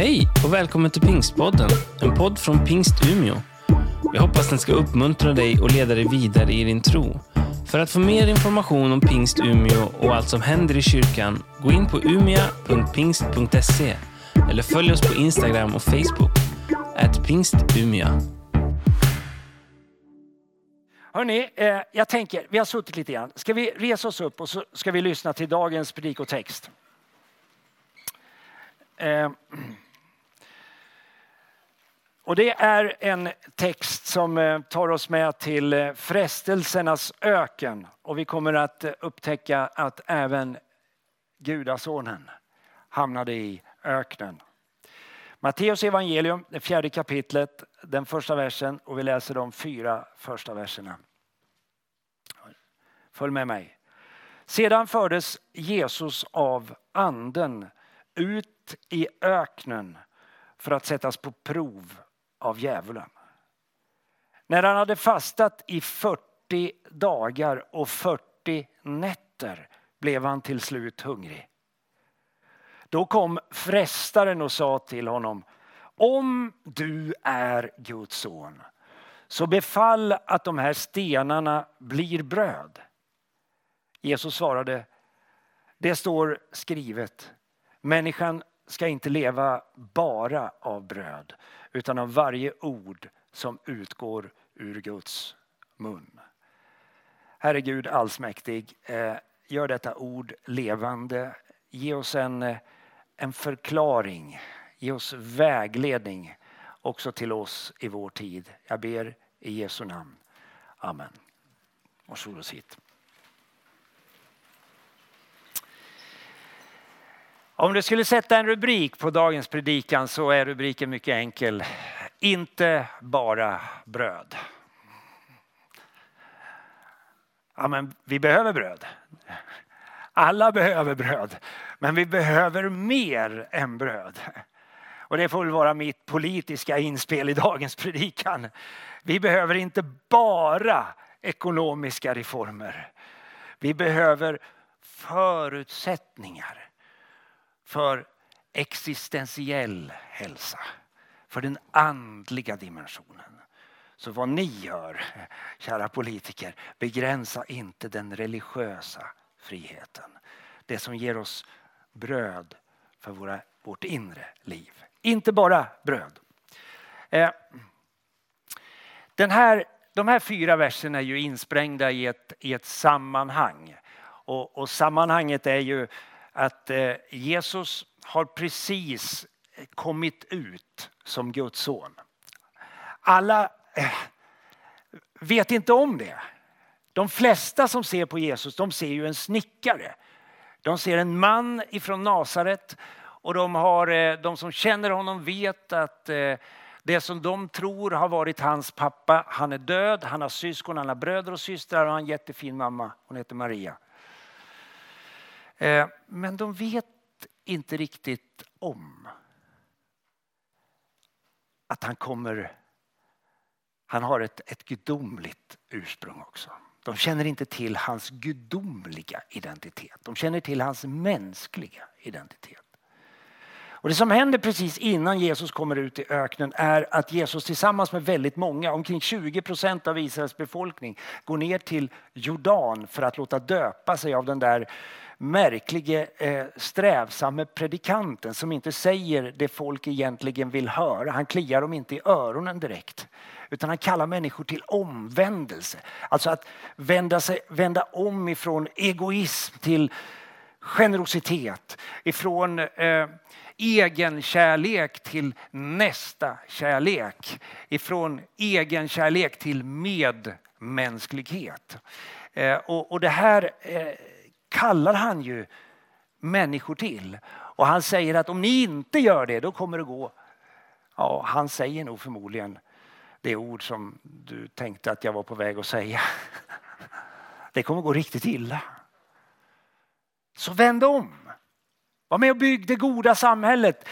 Hej och välkommen till Pingstpodden, en podd från Pingst Umeå. Jag hoppas den ska uppmuntra dig och leda dig vidare i din tro. För att få mer information om Pingst Umeå och allt som händer i kyrkan, gå in på umia.pingst.se eller följ oss på Instagram och Facebook, at pingstumia. Hörrni, eh, jag tänker, vi har suttit lite grann. Ska vi resa oss upp och så ska vi lyssna till dagens predikotext. Eh, och det är en text som eh, tar oss med till eh, frestelsernas öken. Och vi kommer att eh, upptäcka att även gudasonen hamnade i öknen. Matteus evangelium, det fjärde kapitlet, den första versen och vi läser de fyra första verserna. Följ med mig. Sedan fördes Jesus av anden ut i öknen för att sättas på prov av djävulen. När han hade fastat i 40 dagar och 40 nätter blev han till slut hungrig. Då kom frestaren och sa till honom, om du är Guds son, så befall att de här stenarna blir bröd. Jesus svarade, det står skrivet, människan ska inte leva bara av bröd, utan av varje ord som utgår ur Guds mun. Herre Gud allsmäktig, eh, gör detta ord levande. Ge oss en, eh, en förklaring, ge oss vägledning också till oss i vår tid. Jag ber i Jesu namn. Amen. Varsågod och sitt. Om du skulle sätta en rubrik på dagens predikan så är rubriken mycket enkel. Inte bara bröd. Ja, men vi behöver bröd. Alla behöver bröd. Men vi behöver mer än bröd. Och det får väl vara mitt politiska inspel i dagens predikan. Vi behöver inte bara ekonomiska reformer. Vi behöver förutsättningar för existentiell hälsa. För den andliga dimensionen. Så vad ni gör, kära politiker, begränsa inte den religiösa friheten. Det som ger oss bröd för våra, vårt inre liv. Inte bara bröd. Eh, den här, de här fyra verserna är ju insprängda i ett, i ett sammanhang. Och, och sammanhanget är ju att eh, Jesus har precis eh, kommit ut som Guds son. Alla eh, vet inte om det. De flesta som ser på Jesus de ser ju en snickare. De ser en man ifrån Nasaret och de, har, de som känner honom vet att det som de tror har varit hans pappa, han är död, han har syskon, han har bröder och systrar och han har en jättefin mamma, hon heter Maria. Eh, men de vet inte riktigt om att han kommer, han har ett, ett gudomligt ursprung också. De känner inte till hans gudomliga identitet. De känner till hans mänskliga identitet. Och det som händer precis innan Jesus kommer ut i öknen är att Jesus tillsammans med väldigt många, omkring 20 procent av Israels befolkning, går ner till Jordan för att låta döpa sig av den där märklige eh, strävsamme predikanten som inte säger det folk egentligen vill höra. Han kliar dem inte i öronen direkt. Utan han kallar människor till omvändelse. Alltså att vända, sig, vända om ifrån egoism till generositet. Ifrån eh, egenkärlek till nästa kärlek. Ifrån egenkärlek till medmänsklighet. Eh, och, och det här eh, kallar han ju människor till. Och han säger att om ni inte gör det, då kommer det gå. Ja, han säger nog förmodligen det ord som du tänkte att jag var på väg att säga. Det kommer gå riktigt illa. Så vänd om. Var med och bygg det goda samhället.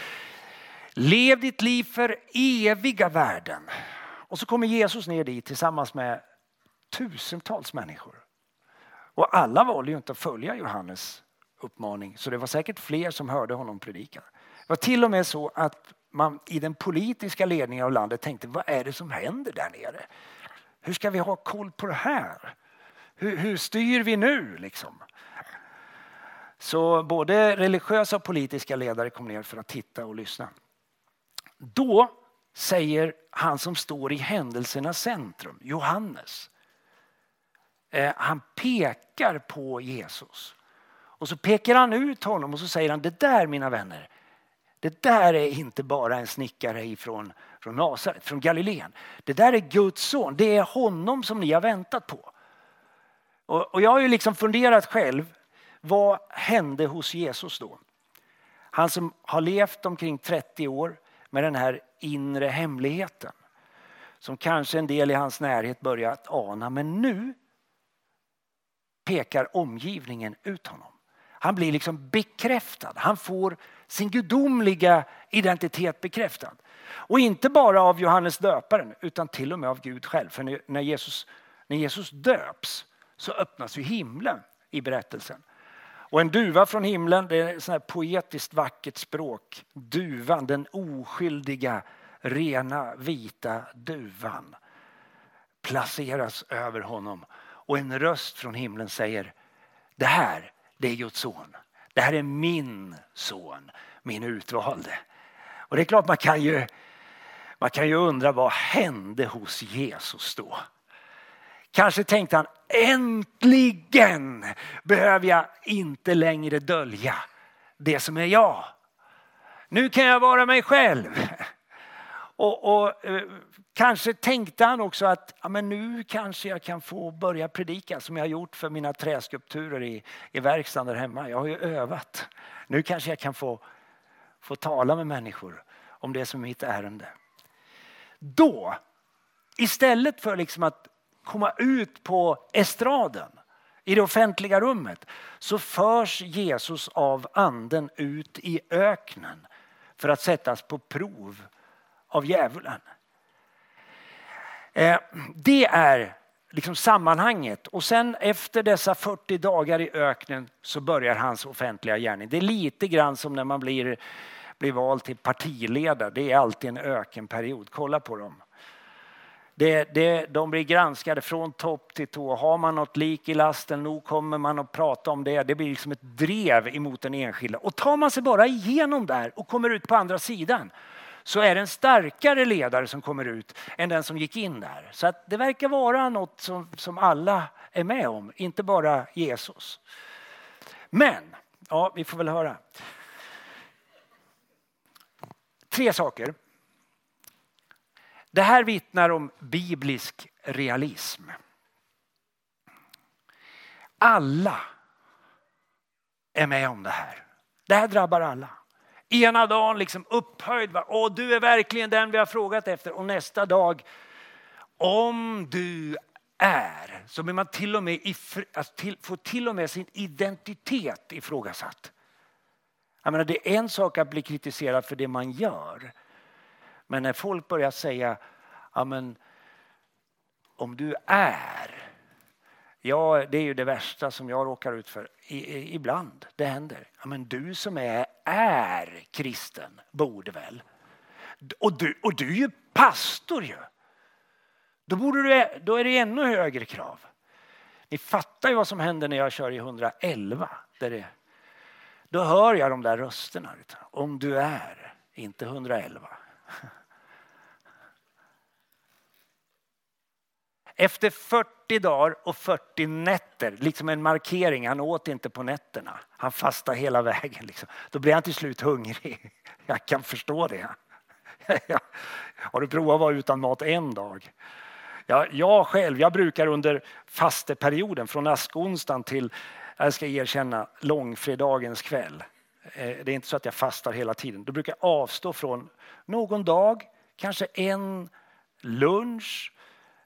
Lev ditt liv för eviga värden. Och så kommer Jesus ner dit tillsammans med tusentals människor. Och alla valde ju inte att följa Johannes uppmaning. Så det var säkert fler som hörde honom predika. Det var till och med så att man i den politiska ledningen av landet tänkte vad är det som händer där nere? Hur ska vi ha koll på det här? Hur, hur styr vi nu liksom? Så både religiösa och politiska ledare kom ner för att titta och lyssna. Då säger han som står i händelsernas centrum, Johannes. Eh, han pekar på Jesus. Och så pekar han ut honom och så säger han, det där mina vänner, det där är inte bara en snickare ifrån från Nasaret, från Galileen. Det där är Guds son, det är honom som ni har väntat på. Och, och jag har ju liksom funderat själv, vad hände hos Jesus då? Han som har levt omkring 30 år med den här inre hemligheten. Som kanske en del i hans närhet börjat ana, men nu pekar omgivningen ut honom. Han blir liksom bekräftad. Han får sin gudomliga identitet bekräftad. Och inte bara av Johannes döparen utan till och med av Gud själv. För när Jesus, när Jesus döps så öppnas ju himlen i berättelsen. Och en duva från himlen, det är ett sånt poetiskt vackert språk. Duvan, den oskyldiga, rena, vita duvan placeras över honom. Och en röst från himlen säger, det här, det är Guds son. Det här är min son, min utvalde. Och det är klart man kan ju, man kan ju undra vad hände hos Jesus då? Kanske tänkte han, äntligen behöver jag inte längre dölja det som är jag. Nu kan jag vara mig själv. Och, och eh, kanske tänkte han också att ja, men nu kanske jag kan få börja predika som jag har gjort för mina träskulpturer i, i verkstaden där hemma. Jag har ju övat. Nu kanske jag kan få, få tala med människor om det som är mitt ärende. Då, istället för liksom att komma ut på estraden i det offentliga rummet så förs Jesus av anden ut i öknen för att sättas på prov av djävulen. Eh, det är liksom sammanhanget. Och sen efter dessa 40 dagar i öknen så börjar hans offentliga gärning. Det är lite grann som när man blir, blir vald till partiledare. Det är alltid en ökenperiod. Kolla på dem. Det, det, de blir granskade från topp till tå. Har man något lik i lasten, nog kommer man att prata om det. Det blir liksom ett drev emot den enskilda. Och tar man sig bara igenom där och kommer ut på andra sidan så är det en starkare ledare som kommer ut än den som gick in där. Så att det verkar vara något som, som alla är med om, inte bara Jesus. Men, ja vi får väl höra. Tre saker. Det här vittnar om biblisk realism. Alla är med om det här. Det här drabbar alla. Ena dagen liksom upphöjd. Va? Åh, du är verkligen den vi har frågat efter. Och nästa dag, om du är, så blir man till och med ifr, alltså till, får till och med sin identitet ifrågasatt. Jag menar, det är en sak att bli kritiserad för det man gör. Men när folk börjar säga, Amen, om du är. Ja, det är ju det värsta som jag råkar ut för. I, i, ibland, det händer. Amen, du som är, är kristen borde väl. Och du, och du är ju pastor ju. Då, borde du, då är det ännu högre krav. Ni fattar ju vad som händer när jag kör i 111. Där det, då hör jag de där rösterna. Om du är, inte 111. Efter 40 dagar och 40 nätter, liksom en markering, han åt inte på nätterna. Han fastade hela vägen. Liksom. Då blev han till slut hungrig. Jag kan förstå det. Har du provat att vara utan mat en dag? Ja, jag själv, jag brukar under fasteperioden från askonsdagen till, jag ska erkänna, långfredagens kväll. Eh, det är inte så att jag fastar hela tiden. Då brukar jag avstå från någon dag, kanske en lunch,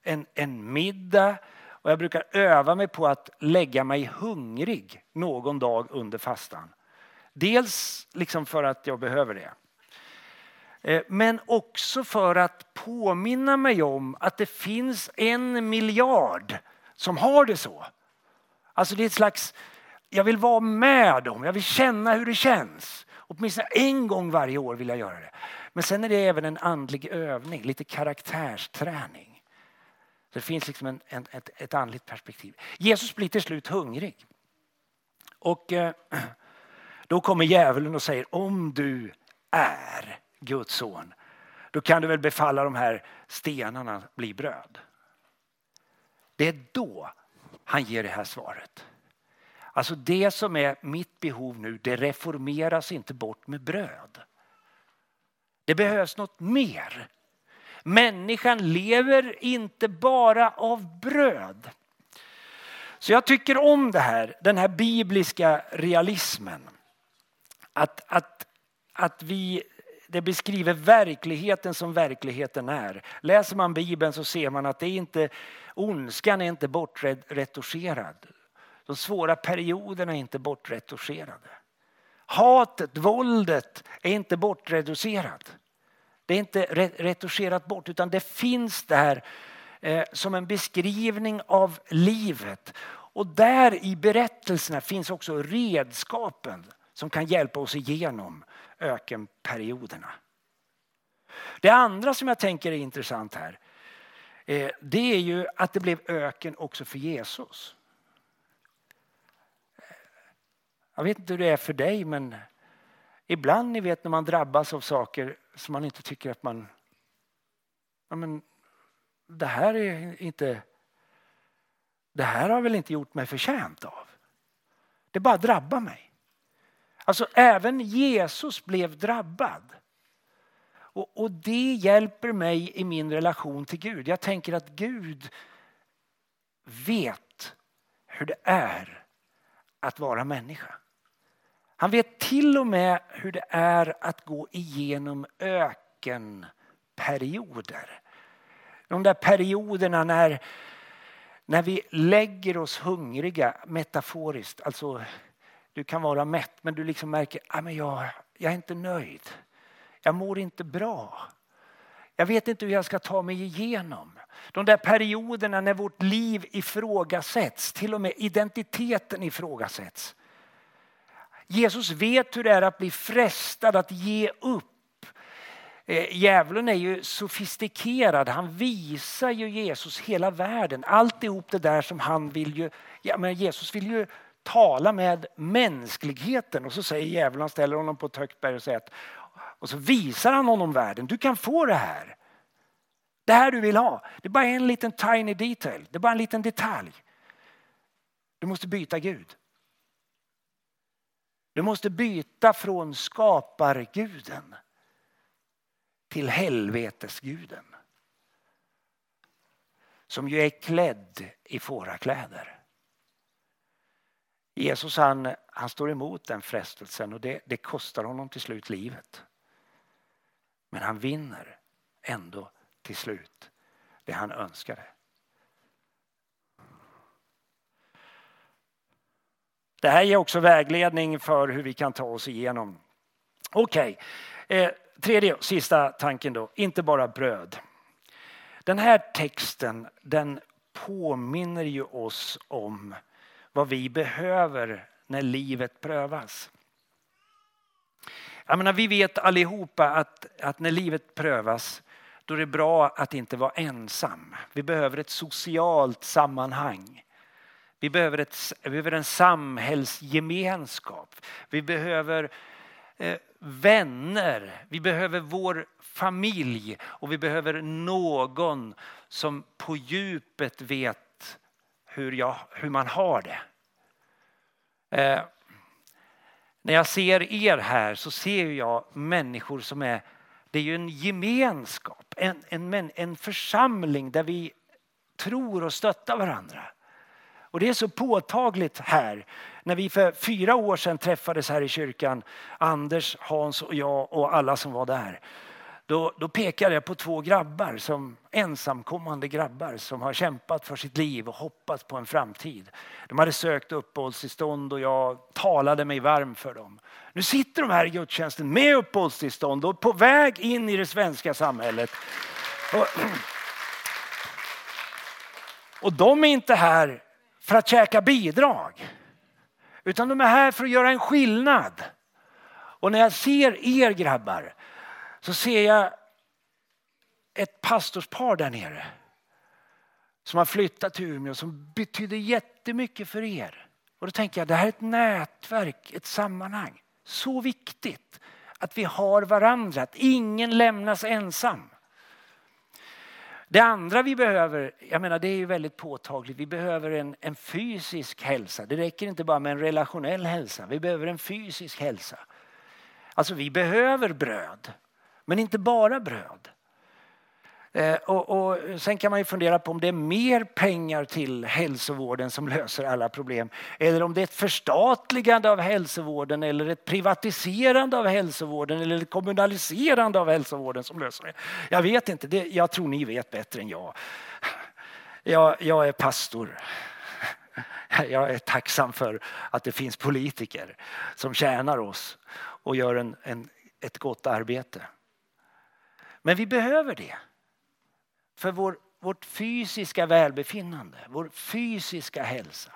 en, en middag och jag brukar öva mig på att lägga mig hungrig någon dag under fastan. Dels liksom för att jag behöver det. Eh, men också för att påminna mig om att det finns en miljard som har det så. Alltså det är ett slags, jag vill vara med dem, jag vill känna hur det känns. Åtminstone en gång varje år vill jag göra det. Men sen är det även en andlig övning, lite karaktärsträning. Det finns liksom en, en, ett, ett andligt perspektiv. Jesus blir till slut hungrig. Och eh, då kommer djävulen och säger om du är Guds son, då kan du väl befalla de här stenarna bli bröd. Det är då han ger det här svaret. Alltså det som är mitt behov nu, det reformeras inte bort med bröd. Det behövs något mer. Människan lever inte bara av bröd. Så jag tycker om det här, den här bibliska realismen. Att, att, att vi, det beskriver verkligheten som verkligheten är. Läser man Bibeln så ser man att det är inte, ondskan är inte bortretuscherad. De svåra perioderna är inte bortretuscherade. Hatet, våldet är inte bortreducerat. Det är inte retuscherat bort utan det finns där eh, som en beskrivning av livet. Och där i berättelserna finns också redskapen som kan hjälpa oss igenom ökenperioderna. Det andra som jag tänker är intressant här eh, det är ju att det blev öken också för Jesus. Jag vet inte hur det är för dig men ibland ni vet när man drabbas av saker som man inte tycker att man... Ja, men, det här är inte... Det här har väl inte gjort mig förtjänt av. Det bara drabbar mig. Alltså även Jesus blev drabbad. Och, och det hjälper mig i min relation till Gud. Jag tänker att Gud vet hur det är att vara människa. Han vet till och med hur det är att gå igenom ökenperioder. De där perioderna när, när vi lägger oss hungriga metaforiskt. Alltså, du kan vara mätt men du liksom märker att ah, jag, jag är inte nöjd. Jag mår inte bra. Jag vet inte hur jag ska ta mig igenom. De där perioderna när vårt liv ifrågasätts, till och med identiteten ifrågasätts. Jesus vet hur det är att bli frestad att ge upp. Eh, djävulen är ju sofistikerad. Han visar ju Jesus hela världen. Alltihop det där som han vill ju... Ja, men Jesus vill ju tala med mänskligheten. Och så säger djävulen, han ställer honom på ett högt berg och säger att, och så visar han honom världen. Du kan få det här. Det här du vill ha. Det är bara en liten tiny detail. Det är bara en liten detalj. Du måste byta Gud. Du måste byta från skaparguden till helvetesguden. Som ju är klädd i fårakläder. Jesus han, han står emot den frestelsen och det, det kostar honom till slut livet. Men han vinner ändå till slut det han önskade. Det här ger också vägledning för hur vi kan ta oss igenom. Okej, okay. eh, tredje och sista tanken då, inte bara bröd. Den här texten den påminner ju oss om vad vi behöver när livet prövas. Jag menar, vi vet allihopa att, att när livet prövas då är det bra att inte vara ensam. Vi behöver ett socialt sammanhang. Vi behöver, ett, vi behöver en samhällsgemenskap. Vi behöver eh, vänner. Vi behöver vår familj och vi behöver någon som på djupet vet hur, jag, hur man har det. Eh, när jag ser er här så ser jag människor som är, det är ju en gemenskap, en, en, en församling där vi tror och stöttar varandra. Och det är så påtagligt här. När vi för fyra år sedan träffades här i kyrkan, Anders, Hans och jag och alla som var där. Då, då pekade jag på två grabbar, som ensamkommande grabbar som har kämpat för sitt liv och hoppats på en framtid. De hade sökt uppehållstillstånd och jag talade mig varm för dem. Nu sitter de här i gudstjänsten med uppehållstillstånd och på väg in i det svenska samhället. Och, och de är inte här för att käka bidrag. Utan de är här för att göra en skillnad. Och när jag ser er grabbar så ser jag ett pastorspar där nere som har flyttat till Umeå som betyder jättemycket för er. Och då tänker jag, det här är ett nätverk, ett sammanhang. Så viktigt att vi har varandra, att ingen lämnas ensam. Det andra vi behöver, jag menar det är ju väldigt påtagligt, vi behöver en, en fysisk hälsa. Det räcker inte bara med en relationell hälsa, vi behöver en fysisk hälsa. Alltså vi behöver bröd, men inte bara bröd. Eh, och, och, sen kan man ju fundera på om det är mer pengar till hälsovården som löser alla problem. Eller om det är ett förstatligande av hälsovården eller ett privatiserande av hälsovården eller ett kommunaliserande av hälsovården som löser det. Jag vet inte, det, jag tror ni vet bättre än jag. jag. Jag är pastor. Jag är tacksam för att det finns politiker som tjänar oss och gör en, en, ett gott arbete. Men vi behöver det för vår, vårt fysiska välbefinnande, vår fysiska hälsa.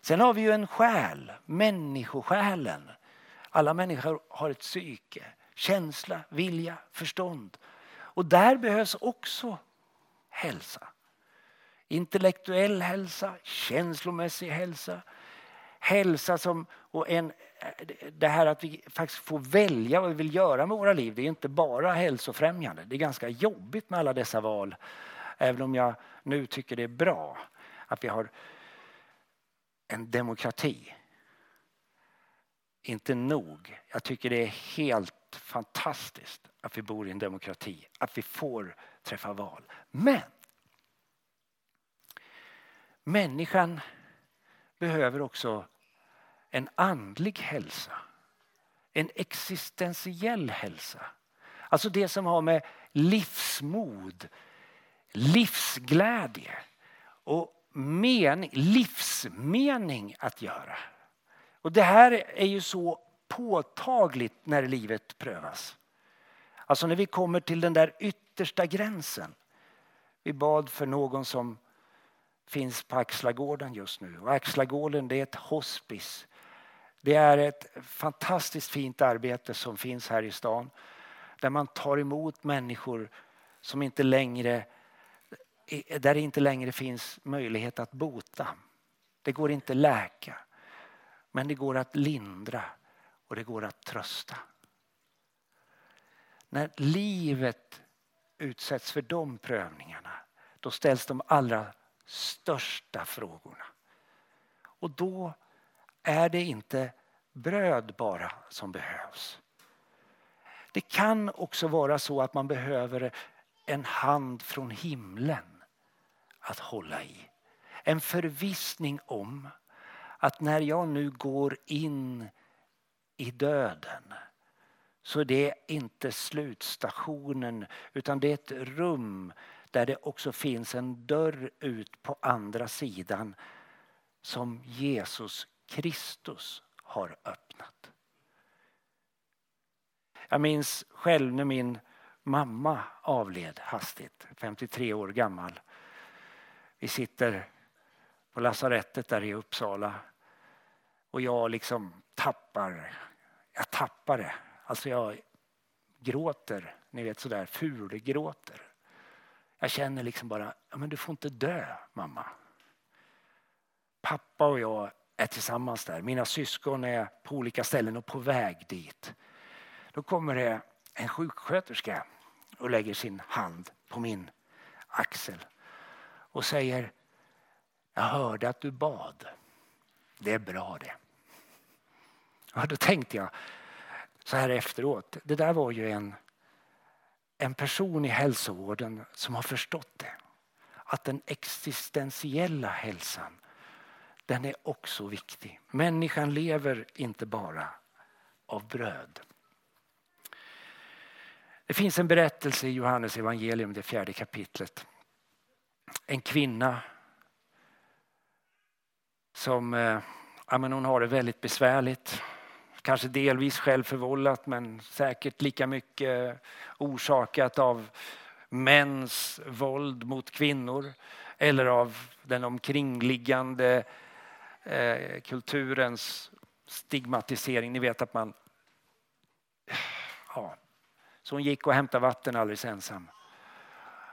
Sen har vi ju en själ, människosjälen. Alla människor har ett psyke, känsla, vilja, förstånd. Och där behövs också hälsa. Intellektuell hälsa, känslomässig hälsa. Hälsa som, och en, det här att vi faktiskt får välja vad vi vill göra med våra liv, det är inte bara hälsofrämjande. Det är ganska jobbigt med alla dessa val. Även om jag nu tycker det är bra att vi har en demokrati. Inte nog. Jag tycker det är helt fantastiskt att vi bor i en demokrati, att vi får träffa val. Men människan behöver också en andlig hälsa. En existentiell hälsa. Alltså det som har med livsmod, livsglädje och men, livsmening att göra. Och det här är ju så påtagligt när livet prövas. Alltså när vi kommer till den där yttersta gränsen. Vi bad för någon som finns på Axlagården just nu. Och Axlagården det är ett hospice det är ett fantastiskt fint arbete som finns här i stan. Där man tar emot människor som inte längre, där det inte längre finns möjlighet att bota. Det går inte läka. Men det går att lindra och det går att trösta. När livet utsätts för de prövningarna då ställs de allra största frågorna. Och då är det inte bröd bara som behövs. Det kan också vara så att man behöver en hand från himlen att hålla i. En förvissning om att när jag nu går in i döden så det är inte slutstationen utan det är ett rum där det också finns en dörr ut på andra sidan som Jesus Kristus har öppnat. Jag minns själv när min mamma avled hastigt, 53 år gammal. Vi sitter på lasarettet där i Uppsala och jag liksom tappar, jag tappar det. Alltså jag gråter, ni vet sådär fulgråter. Jag känner liksom bara, ja, men du får inte dö mamma. Pappa och jag är tillsammans där. Mina syskon är på olika ställen och på väg dit. Då kommer det en sjuksköterska och lägger sin hand på min axel och säger Jag hörde att du bad. Det är bra det. Ja, då tänkte jag så här efteråt. Det där var ju en, en person i hälsovården som har förstått det. Att den existentiella hälsan den är också viktig. Människan lever inte bara av bröd. Det finns en berättelse i Johannes evangelium, det fjärde kapitlet. En kvinna som eh, ja, men hon har det väldigt besvärligt. Kanske delvis självförvållat men säkert lika mycket orsakat av mäns våld mot kvinnor eller av den omkringliggande eh, kulturens stigmatisering. Ni vet att man... Ja, Så hon gick och hämtade vatten alldeles ensam.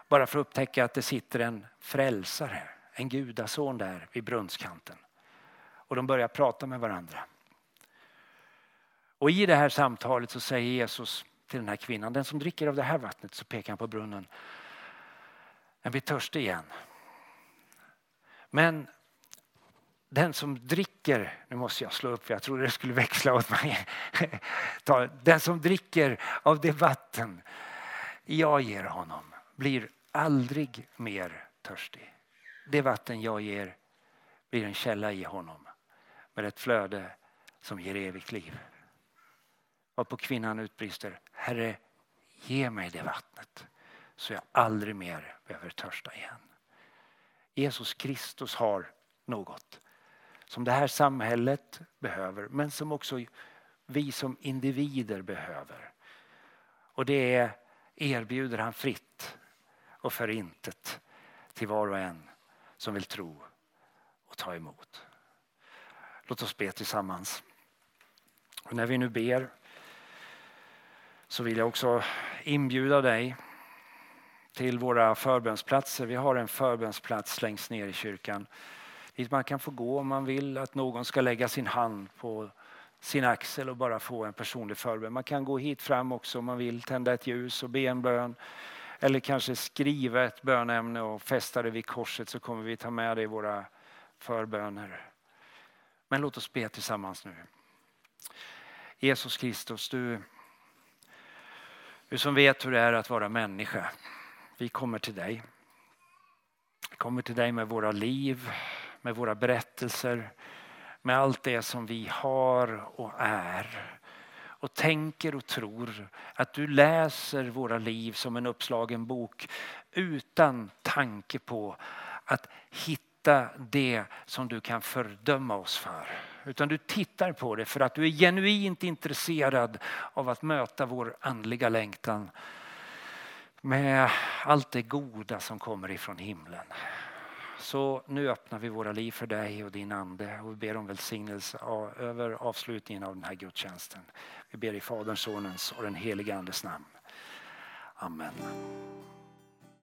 Bara för att upptäcka att det sitter en frälsare, en gudason där vid brunnskanten. Och de börjar prata med varandra. Och i det här samtalet så säger Jesus till den här kvinnan, den som dricker av det här vattnet, så pekar han på brunnen. Den blir törstig igen. Men den som dricker, nu måste jag slå upp för jag trodde det skulle växla åt mig. Den som dricker av det vatten jag ger honom blir aldrig mer törstig. Det vatten jag ger blir en källa i honom med ett flöde som ger evigt liv. Och på kvinnan utbrister, Herre, ge mig det vattnet så jag aldrig mer behöver törsta igen. Jesus Kristus har något som det här samhället behöver men som också vi som individer behöver. Och det erbjuder han fritt och för intet till var och en som vill tro och ta emot. Låt oss be tillsammans. Och när vi nu ber så vill jag också inbjuda dig till våra förbönsplatser. Vi har en förbönsplats längst ner i kyrkan dit man kan få gå om man vill att någon ska lägga sin hand på sin axel och bara få en personlig förbön. Man kan gå hit fram också om man vill tända ett ljus och be en bön. Eller kanske skriva ett bönämne och fästa det vid korset så kommer vi ta med det i våra förböner. Men låt oss be tillsammans nu. Jesus Kristus, du, du som vet hur det är att vara människa. Vi kommer till dig. Vi kommer till dig med våra liv, med våra berättelser, med allt det som vi har och är. Och tänker och tror att du läser våra liv som en uppslagen bok utan tanke på att hitta det som du kan fördöma oss för. Utan du tittar på det för att du är genuint intresserad av att möta vår andliga längtan med allt det goda som kommer ifrån himlen. Så nu öppnar vi våra liv för dig och din ande och vi ber om välsignelse över avslutningen av den här gudstjänsten. Vi ber i Faderns, Sonens och den helige Andes namn. Amen.